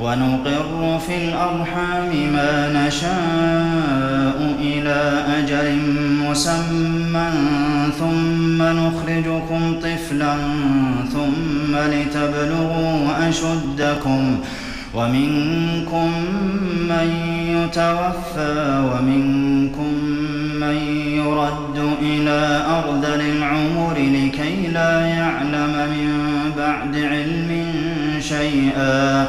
ونقر في الأرحام ما نشاء إلى أجل مسمى ثم نخرجكم طفلا ثم لتبلغوا أشدكم ومنكم من يتوفى ومنكم من يرد إلى أرذل العمر لكي لا يعلم من بعد علم شيئا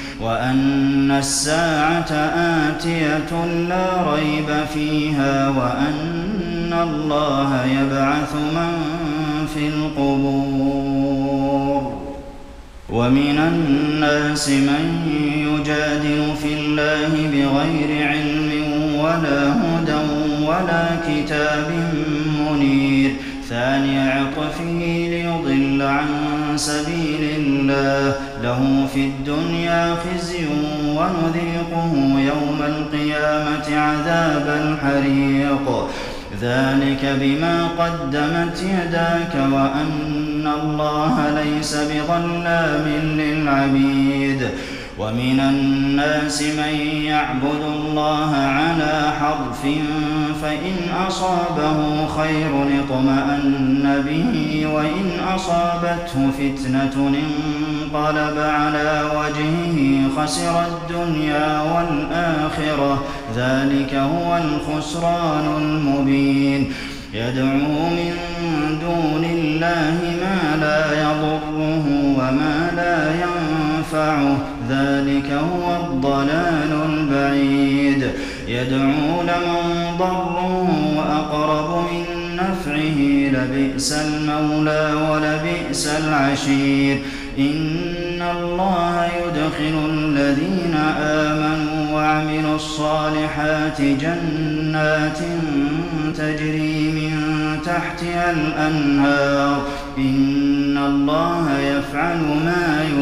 وأن الساعة آتية لا ريب فيها وأن الله يبعث من في القبور. ومن الناس من يجادل في الله بغير علم ولا هدى ولا كتاب منير. ثاني عطفه ليضل عن سبيل الله. له في الدنيا خزي ونذيقه يوم القيامة عذاب الحريق. ذلك بما قدمت يداك وأن الله ليس بظلام للعبيد. ومن الناس من يعبد الله على حرف فإن أصابه خير اطمأن به وإن أصابته فتنة انقلب على وجهه خسر الدنيا والآخرة. ذلك هو الخسران المبين. يدعو من دون الله ما لا يضره وما لا ينفعه. ذلك هو الضلال البعيد. يدعو لمن ضره وأقرب من نفعه لبئس المولى ولبئس العشير. إن الله يدخل الذين آمنوا وعملوا الصالحات جنات تجري من تحتها الأنهار. إن الله يفعل ما يريد.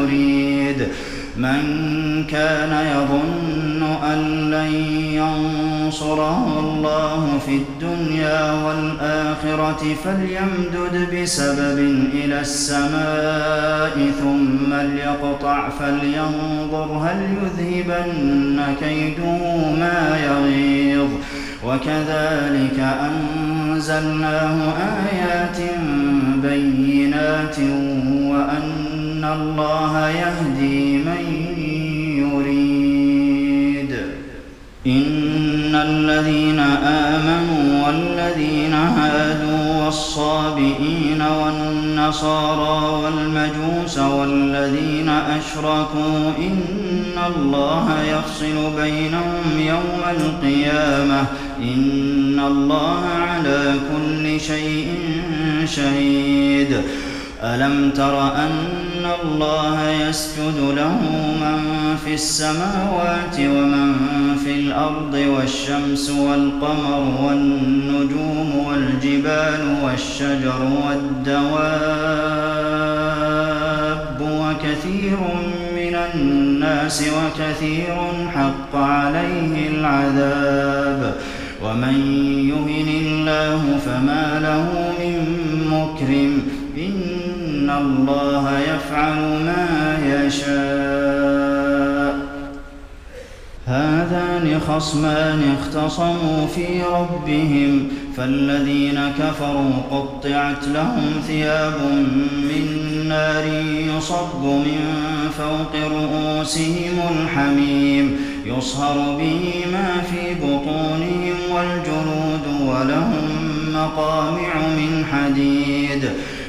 من كان يظن أن لن ينصره الله في الدنيا والآخرة فليمدد بسبب إلى السماء ثم ليقطع فلينظر هل يذهبن كيده ما يغيظ. وكذلك أنزلناه آيات بينات وأن الله يهدي من يريد إن الذين آمنوا والذين هادوا والصابئين والنصارى والمجوس والذين أشركوا إن الله يفصل بينهم يوم القيامة إن الله على كل شيء شهيد ألم تر أن الله يسجد له من في السماوات ومن في الأرض والشمس والقمر والنجوم والجبال والشجر والدواب وكثير من الناس وكثير حق عليه العذاب ومن يهن الله فما له من مكرم إن الله يفعل ما يشاء هذان خصمان اختصموا في ربهم فالذين كفروا قطعت لهم ثياب من نار يصب من فوق رؤوسهم الحميم يصهر به ما في بطونهم والجلود ولهم مقامع من حديد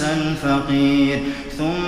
الفقير. ثم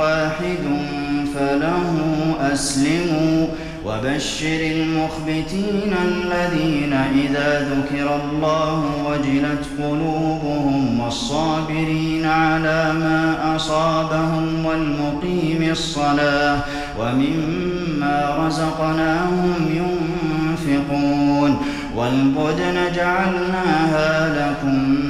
واحد فله أسلموا وبشر المخبتين الذين إذا ذكر الله وجلت قلوبهم والصابرين على ما أصابهم والمقيم الصلاة ومما رزقناهم ينفقون والبدن جعلناها لكم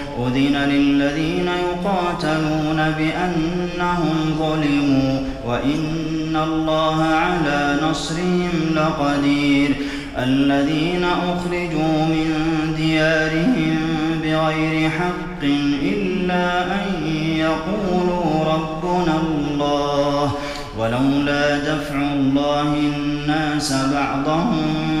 أذن للذين يقاتلون بأنهم ظلموا وإن الله على نصرهم لقدير الذين أخرجوا من ديارهم بغير حق إلا أن يقولوا ربنا الله ولولا دفع الله الناس بعضهم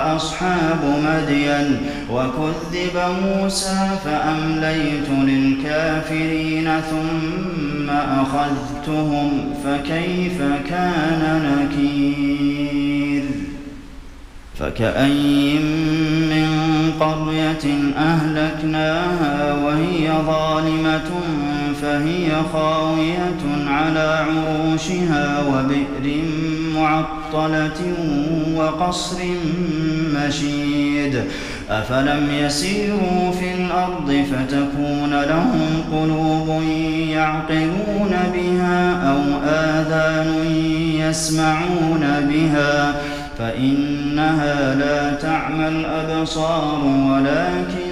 وأصحاب مدين وكذب موسى فأمليت للكافرين ثم أخذتهم فكيف كان نكير؟ فكأين من قرية أهلكناها وهي ظالمة فهي خاوية على عروشها وبئر معطلة وقصر مشيد. أفلم يسيروا في الأرض فتكون لهم قلوب يعقلون بها أو آذان يسمعون بها. فإنها لا تعمى الأبصار ولكن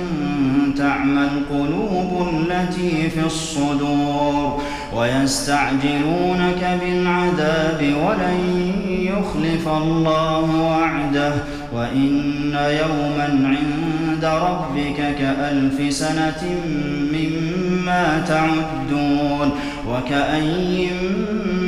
تعمى القلوب التي في الصدور ويستعجلونك بالعذاب ولن يخلف الله وعده وإن يوما عند ربك كألف سنة مما تعدون وكأي من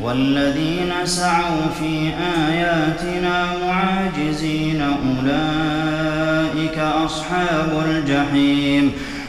والذين سعوا في آياتنا معاجزين أولئك أصحاب الجحيم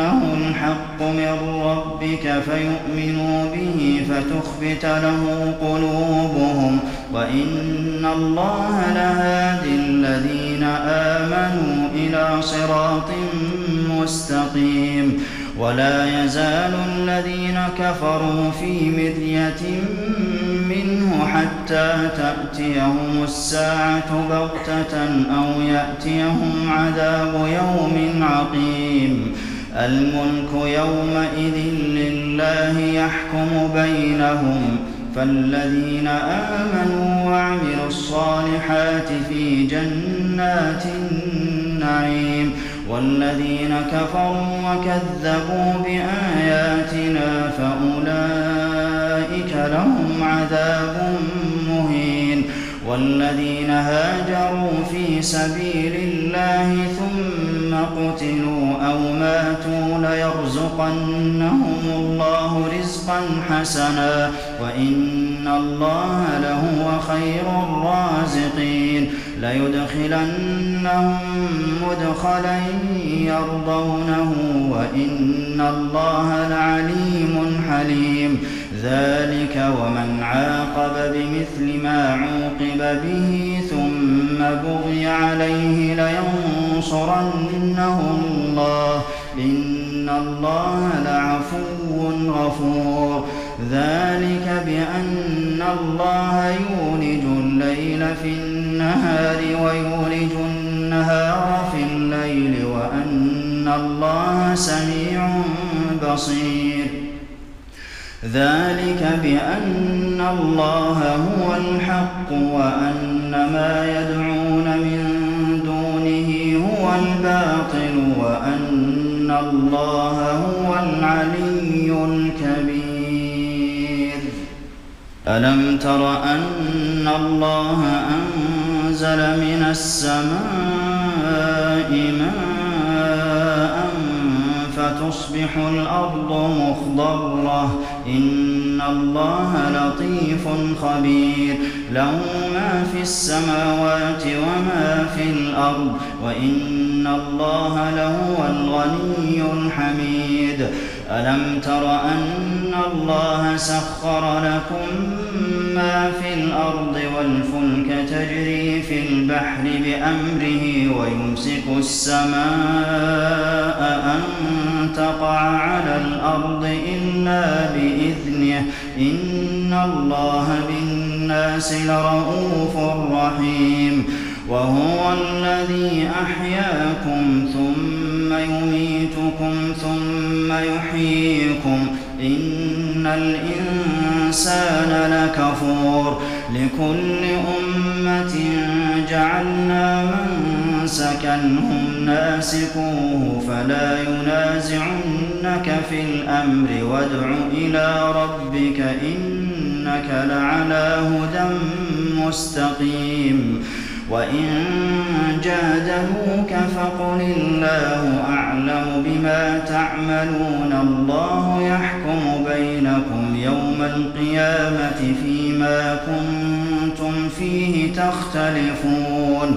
الحق الحق من ربك فيؤمنوا به فتخبت له قلوبهم وإن الله لهادي الذين آمنوا إلى صراط مستقيم ولا يزال الذين كفروا في مرية منه حتى تأتيهم الساعة بغتة أو يأتيهم عذاب يوم عقيم الملك يومئذ لله يحكم بينهم فالذين آمنوا وعملوا الصالحات في جنات النعيم والذين كفروا وكذبوا بآياتنا فأولئك لهم عذاب مهين والذين هاجروا في سبيل الله قتلوا أو ماتوا ليرزقنهم الله رزقا حسنا وإن الله لهو خير الرازقين ليدخلنهم مدخلا يرضونه وإن الله لعليم حليم ذلك ومن عاقب بمثل ما عوقب به ثم بغي عليه لينصرنه الله. إن الله لعفو غفور. ذلك بأن الله يولج الليل في النهار ويولج النهار في الليل وأن الله سميع بصير. ذلك بأن الله هو الحق وأن ما يدعون من الباطل وأن الله هو العلي الكبير. ألم تر أن الله أنزل من السماء ماء فتصبح الأرض مخضرة. إن الله لطيف خبير. له ما في السماوات وما في الأرض. وإن الله لهو الغني الحميد. ألم تر أن الله سخر لكم ما في الأرض والفلك تجري في البحر بأمره ويمسك السماء أن تقع على الأرض إلا بإذنه. إن الله بالناس لرءوف رحيم. وهو الذي أحياكم ثم يميتكم ثم يحييكم. إن الإنسان لكفور. لكل أمة جعلنا منسكا هم ناسكوه فلا ينازعنك في الأمر وادع إلى ربك إنك لعلى هدى مستقيم وإن جادلوك فقل الله أعلم بما تعملون الله يحكم بينكم يوم القيامة فيما كنتم فيه تختلفون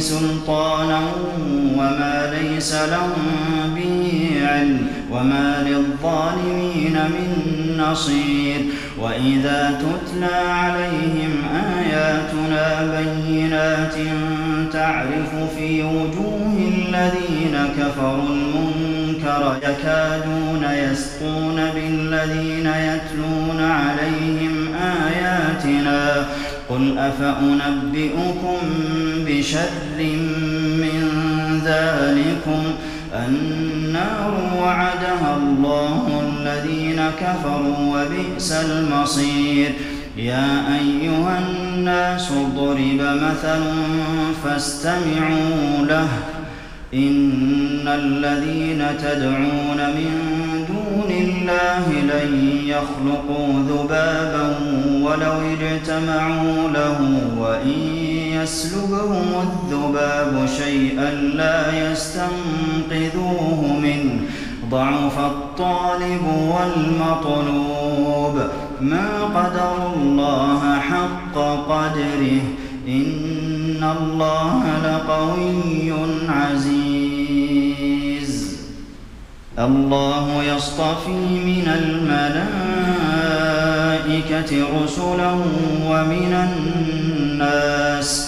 سلطانا وما ليس لهم به علم وما للظالمين من نصير وإذا تتلى عليهم آياتنا بينات تعرف في وجوه الذين كفروا المنكر يكادون يسقون بالذين يتلون عليهم آياتنا قل أفأنبئكم بشر من ذلكم النار وعدها الله الذين كفروا وبئس المصير يا أيها الناس ضرب مثل فاستمعوا له إن الذين تدعون من دون الله لن يخلقوا ذبابا ولو اجتمعوا له وإن يسلبهم الذباب شيئا لا يستنقذوه منه. ضعف الطالب والمطلوب. ما قدروا الله حق قدره. إن الله لقوي عزيز. الله يصطفي من الملائكة رسلا ومن الناس